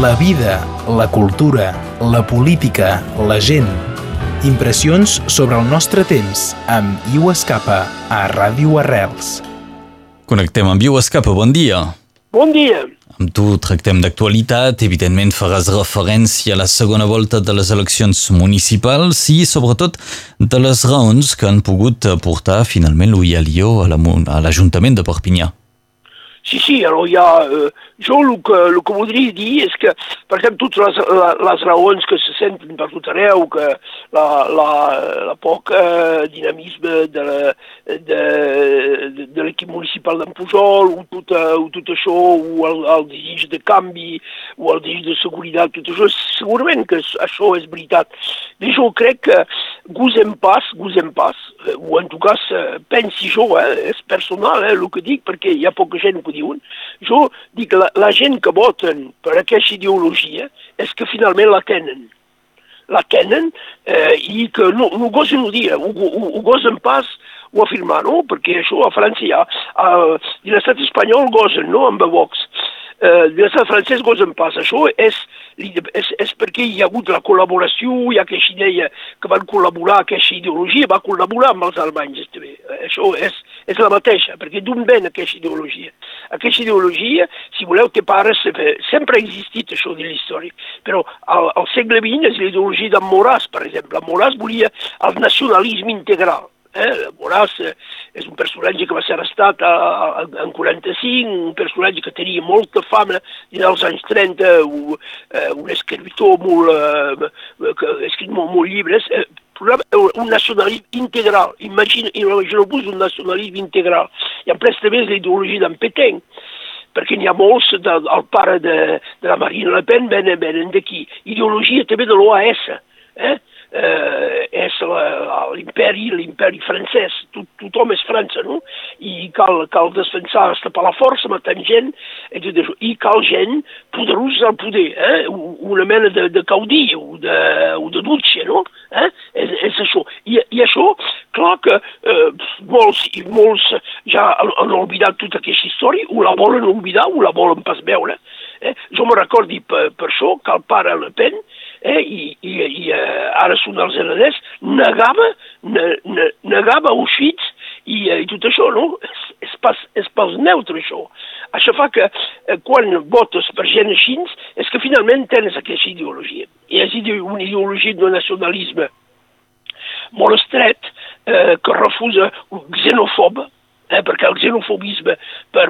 la vida, la cultura, la política, la gent. Impressions sobre el nostre temps amb Iu Escapa a Ràdio Arrels. Connectem amb Iu Escapa, bon dia. Bon dia. Amb tu tractem d'actualitat, evidentment faràs referència a la segona volta de les eleccions municipals i sobretot de les raons que han pogut portar finalment l'Ull Alió a l'Ajuntament de Perpinyà. Sí, sí, alors hi ha... Eh, jo el que, el que voldria dir és que, per exemple, totes les, les, raons que se senten per tot arreu, que la, la, la poc eh, dinamisme de, la, de, de, de l'equip municipal d'en Pujol, o tot, eh, o tot això, o el, el desig de canvi, o el desig de seguretat, tot això, segurament que això és veritat. Però jo crec que gosem pas, gosem pas, o en tot cas pensi jo, eh, és personal eh, el que dic, perquè hi ha poca gent que diuen, jo dic la, la gent que voten per aquesta ideologia és que finalment la tenen. La tenen eh, i que no, no gosen ho dir, ho, ho, ho gosen pas ho afirmar, no? Perquè això a França ha, a, a l'estat espanyol gosen, no?, amb Vox eh, l'estat francès gosen pas. Això és, és, és perquè hi ha hagut la col·laboració, hi ha aquesta idea que van col·laborar, aquesta ideologia va col·laborar amb els alemanys també. Això és, és la mateixa, perquè d'on ven aquesta ideologia? Aquesta ideologia, si voleu, té pares, sempre ha existit això de la història, però al, al segle XX és l'ideologia d'en Moràs, per exemple. Moràs volia el nacionalisme integral Eh? Boràs és un personatge que va ser arrestat a, a, en 45, un personatge que tenia molta fama i dels anys 30, un, eh, un escriptor molt, eh, que ha escrit molt, molt llibres, eh, un nacionalisme integral. Imagina, imagineu-vos un nacionalisme integral. I en pres també és l'ideologia d'en Petén, perquè n'hi ha molts, de, el pare de, de la Marina Le Pen venen, venen d'aquí. Ideologia també de l'OAS, eh? Eh, és l'imperi, l'imperi francès, tot, tothom és França, no? I cal, cal defensar hasta per la força, matant gent, això. I cal gent poderosa al poder, eh? una mena de, de caudí o de, o de dutxe, no? Eh? És, és això. I, I això, clar que eh, molts, i molts ja han, han oblidat tota aquesta història, o la volen oblidar o la volen pas veure. Eh? Jo me recordi per, per això que el pare Le Pen eh, i, i, i eh, ara són els hereders, negava, ne, ne, negava Auschwitz i, eh, i tot això, no? És, és, pas, és pels neutres, això. Això fa que eh, quan votes per gent així, és que finalment tens aquesta ideologia. I és una ideologia de nacionalisme molt estret, eh, que refusa xenofòb, eh, perquè el xenofobisme per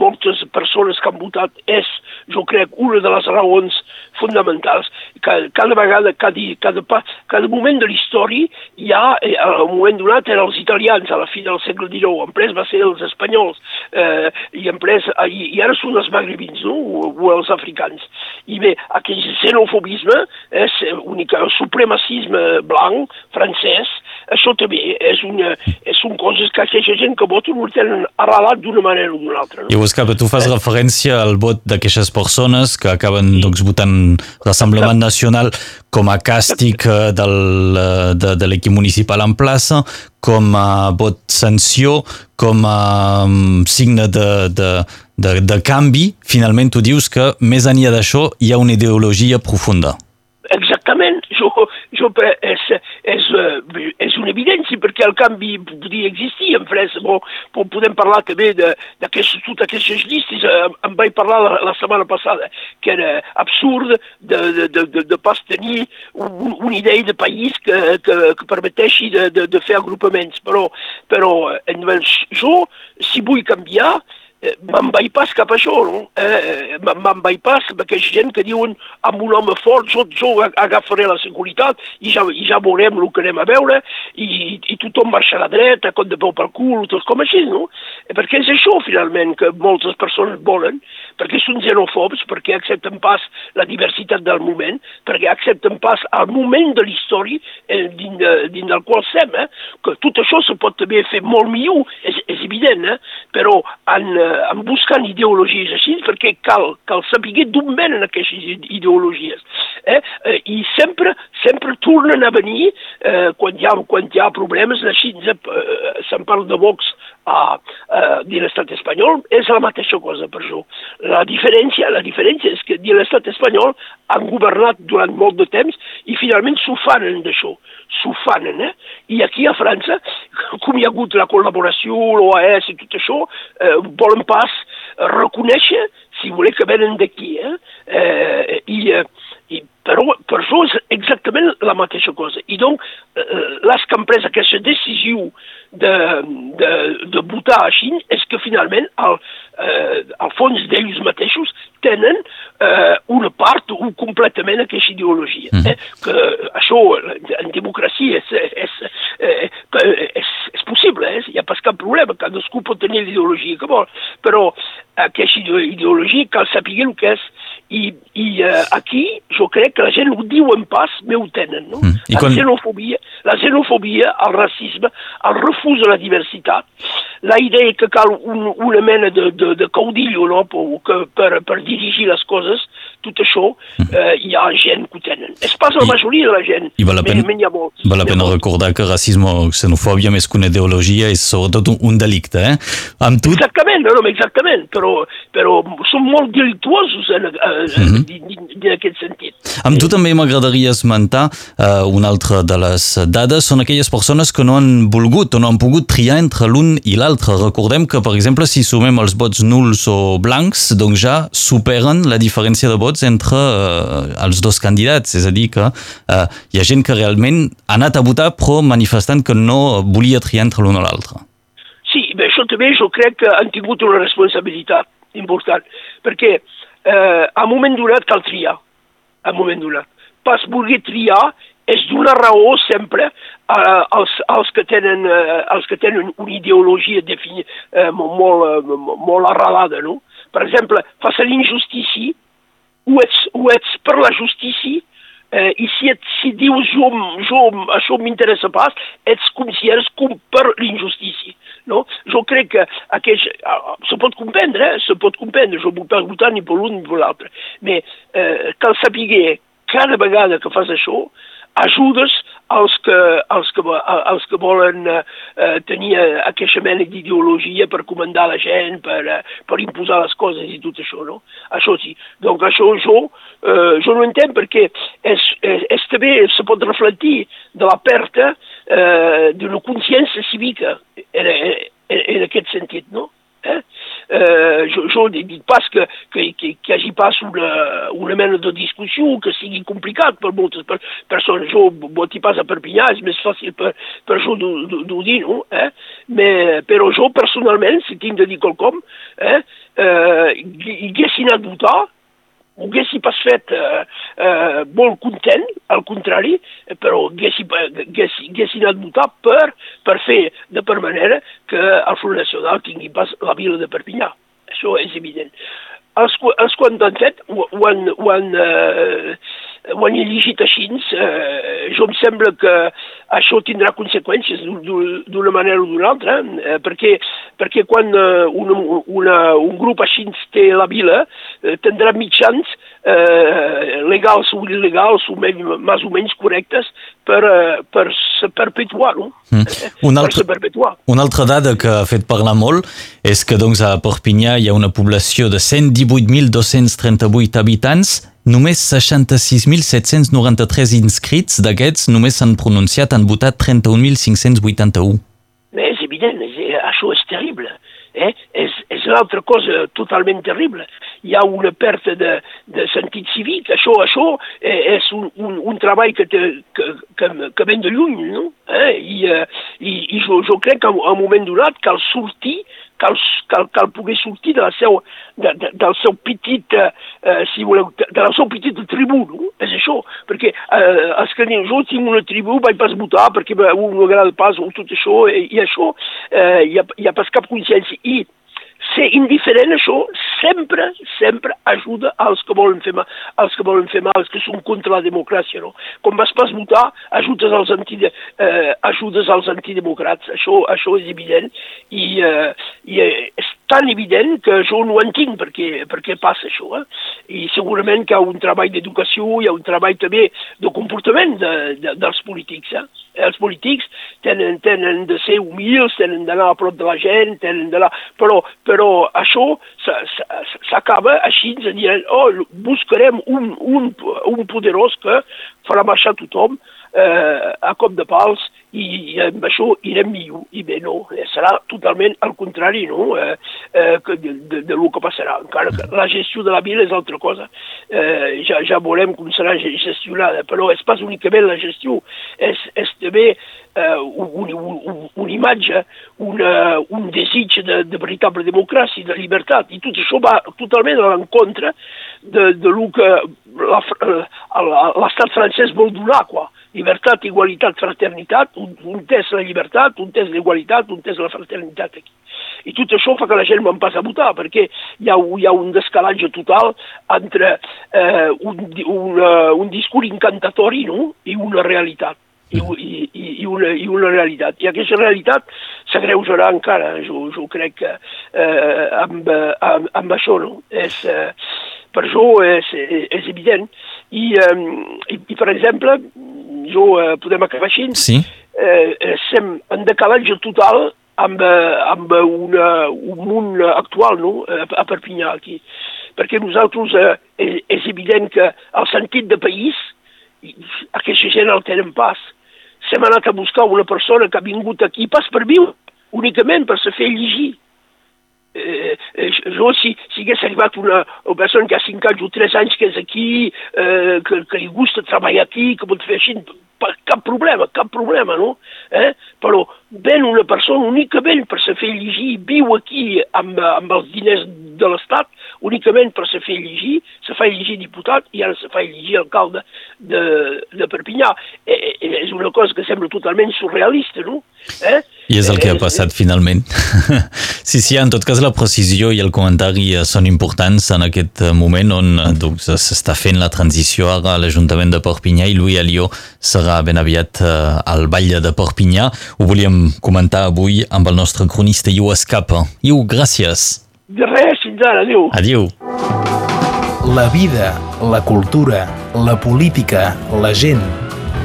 moltes persones que han votat és, jo crec, una de les raons fonamentals. Cada, cada vegada, cada, cada, cada moment de la història, hi ha, eh, al moment donat, eren els italians, a la fi del segle XIX, en pres va ser els espanyols, eh, i, en pres, i, i ara són els magrebins, no? o, o els africans. I bé, aquell xenofobisme és un supremacisme blanc, francès, això també és una, són coses que aquesta gent que vota no tenen arrelat d'una manera o d'una altra. No? I Buscapa, tu fas eh. referència al vot d'aquestes persones que acaben sí. doncs, votant l'Assemblement Nacional com a càstig eh, del, eh, de, de l'equip municipal en plaça, com a vot sanció, com a um, signe de, de, de, de canvi. Finalment, tu dius que més enllà d'això hi ha una ideologia profunda. Exactament, jo, jo és, és, eh, és una evidència perquè el canvi podria existir en França. Bon, podem parlar també de, de totes aquestes llistes, eh, em vaig parlar la, la setmana passada, que era absurd de, de, de, de, de pas tenir un, una idea de país que, que, que permeteixi de, de, de fer agrupaments, però, però eh, jo, si vull canviar, Eh, me'n vaig pas cap a això, no? Eh, me'n vaig pas amb aquesta gent que diuen amb un home fort jo, jo agafaré la seguretat i ja, i ja veurem el que anem a veure i, i tothom marxa a la dreta, com de peu pel cul, tot com així, no? Eh, perquè és això, finalment, que moltes persones volen, perquè són xenofobs, perquè accepten pas la diversitat del moment, perquè accepten pas el moment de la història eh, dins, de, dins del qual estem, eh? que tot això se pot també fer molt millor, és, és evident, eh? Però en, eh, en buscant ideologies així, perquè cal, cal saber d'on venen aquestes ideologies. Eh? eh i sempre, sempre tornen a venir eh, quan, hi ha, quan hi ha problemes, així eh, se'n parla de Vox a, a, de l'estat espanyol, és la mateixa cosa per això. La diferència, la diferència és que de l'estat espanyol han governat durant molt de temps i finalment s'ho fanen d'això, s'ho fanen, eh? I aquí a França, com hi ha hagut la col·laboració, l'OAS i tot això, eh, volen pas reconèixer, si voleu que venen d'aquí, eh? eh? I, eh, i però per això és exactament la mateixa cosa. I donc, eh, les que han pres aquesta decisió de, de, de votar així és que finalment, al, eh, al fons d'ells mateixos, tenen eh, una part o completament aquesta ideologia. Mm. Eh? Que això, en democràcia, és, és, és, és, és possible, eh? hi ha pas cap problema, cadascú pot tenir l'ideologia que vol, però aquesta ideologia cal saber el que és i, i uh, aquí jo crec que la gent ho diuen pas, me ho tenen, no? Mm. I la, quan... xenofobia, la xenofobia, el racisme, el refús a la diversitat, la idea que cal un, una mena de, de, de caudillo no? per, per, per dirigir les coses, tot això eh, hi ha gent que ho tenen. És pas la majoria de la gent, I val la pena, men, hi ha molts. Val la pena recordar que racisme o xenofòbia més que una ideologia és sobretot un, un delicte, eh? Amb tu... Exactament, no, no, exactament, però, però són molt delictuosos en, en, mm -hmm. en aquest sentit. Amb tu també m'agradaria esmentar uh, una altra de les dades, són aquelles persones que no han volgut o no han pogut triar entre l'un i l'altre. Recordem que, per exemple, si sumem els vots nuls o blancs, doncs ja superen la diferència de vots entre uh, els dos candidats. És a dir, que uh, hi ha gent que realment ha anat a votar però manifestant que no volia triar entre l'un o l'altre. Sí, bé, això també jo crec que han tingut una responsabilitat important, perquè eh, a moment donat cal triar, a moment donat. Pas voler triar és donar raó sempre eh, als, als, que tenen, eh, als que tenen una ideologia defini, eh, molt, eh, molt arrelada, no? Per exemple, face a l'injustícia, o ets, o ets per la justícia, eh, i si, et, si dius jo, jo això m'interessa pas, ets com si eres com per l'injustícia. No? Jo crec que aqueix, ah, se pot comprendre, eh? se pot comprendre, jo vull votar ni per l'un ni per l'altre, però eh, cal saber cada vegada que fas això, ajudes als que, als que, als que volen eh, tenir aquesta mena d'ideologia per comandar la gent, per, eh, per imposar les coses i tot això, no? Això sí. Donc això jo, eh, jo no entenc perquè és, és, és també se pot reflectir de la perte eh, d'una consciència cívica en, en, en aquest sentit, no? Eh? Eh, jo, jo dic pas que, que, que, que hi hagi pas una, una mena de discussió que sigui complicat per moltes per, persones. Jo voti pas a Perpinyà, és més fàcil per, per jo d'ho dir, no? Eh? Me, però jo personalment, si tinc de dir quelcom, eh, eh, haguessin anat votar, ho haguessi pas fet eh, eh, molt content, al contrari, però haguessi, haguessi, haguessi anat votar per, per fer de per manera que Front Nacional tingui pas la vila de Perpinyà. Això és evident. Els, els quan han fet ho, ho han, ho han, eh, ho han llegit així, eh, jo em sembla que això tindrà conseqüències d'una manera o d'una altra, eh, perquè, perquè quan eh, una, una, un grup així té la vila, eh, tindrà mitjans eh, legals o il·legals o més, més o menys correctes per, eh, per se perpetuar, no? Mm. Una, altra, per perpetuar. una altra dada que ha fet parlar molt és que doncs, a Perpinyà hi ha una població de 118.238 habitants Només 66.793 inscrits d'aquests només s'han pronunciat, han votat 31.581. És evident, és, això és terrible. Eh? És, és una altra cosa totalment terrible. Hi ha una perte de, de sentit cívic. Això, això eh, és un, un, un treball que, te, que, que, que ven de lluny, no? Eh? I, eh, i, i jo, jo crec que a un moment donat cal sortir cal, cal, cal poder sortir de la seu, de, de, del seu petit, eh, eh, si voleu, de la seu petit tribú, no? És això, perquè eh, els que diuen, jo tinc una tribú, vaig pas votar perquè un no agrada pas o tot això, i, i això, eh, hi, ha, hi ha pas cap consciència. I ser indiferent això sempre, sempre ajuda als que volen fer mal, als que volen fer mal, als que són contra la democràcia, no? Quan vas pas votar, ajudes als, anti, eh, ajudes als antidemocrats, això, això és evident, i, eh, i eh, és tan evident que jo no entenc per què, per què passa això. Eh? I segurament que hi ha un treball d'educació, hi ha un treball també de comportament de, de, dels polítics. Eh? Els polítics tenen, tenen de ser humils, tenen d'anar a prop de la gent, tenen d'anar... Però, però això s'acaba així, dient, oh, buscarem un, un, un poderós que farà marxar tothom, eh, a cop de pals i, i amb això irem millor. I bé, no, eh, serà totalment al contrari no? eh, eh, de, de, de lo que passarà. Encara que la gestió de la vila és altra cosa. Eh, ja, ja veurem com serà gestionada, però és pas únicament la gestió, és, és també eh, un, un, una imatge, una, un desig de, de veritable democràcia, de llibertat, i tot això va totalment a l'encontre de, de lo que l'estat francès vol donar, quoi llibertat, igualitat, fraternitat, un, un test la llibertat, un test l'igualitat, un test la fraternitat aquí. I tot això fa que la gent me'n passa a votar, perquè hi ha, hi ha un descalatge total entre eh, un, un, uh, un discurs encantatori no? i una realitat. I, i, i, una, i una realitat. I aquesta realitat s'agreujarà encara, jo, jo crec que eh, amb, amb, amb això, no? És, eh, per això és, és evident. I, eh, i, i per exemple, jo eh, podem acabar així, sí. eh, estem en decalatge total amb, eh, amb una, un munt actual no? Eh, a Perpinyà aquí. Perquè nosaltres eh, és, és evident que el sentit de país aquesta gent el tenen pas. S'hem anat a buscar una persona que ha vingut aquí pas per viure, únicament per se fer llegir eh, eh, jo si, si hagués arribat una, una persona que ha 5 anys o 3 anys que és aquí, eh, que, que li gusta treballar aquí, que pot fer així, cap problema, cap problema, no? Eh? Però ven una persona únicament per se fer llegir, viu aquí amb, amb els diners de l'Estat, únicament per se fer llegir, se fa llegir diputat i ara se fa llegir alcalde de, de Perpinyà. Eh, eh, és una cosa que sembla totalment surrealista, no? Eh? I és el que ha passat finalment. sí, sí, en tot cas la precisió i el comentari són importants en aquest moment on doncs, s'està fent la transició ara a l'Ajuntament de Perpinyà i Louis Alió serà ben aviat al Vall de Perpinyà. Ho volíem comentar avui amb el nostre cronista Iu Escapa. Iu, gràcies. De res, fins ara, adéu. Adéu. La vida, la cultura, la política, la gent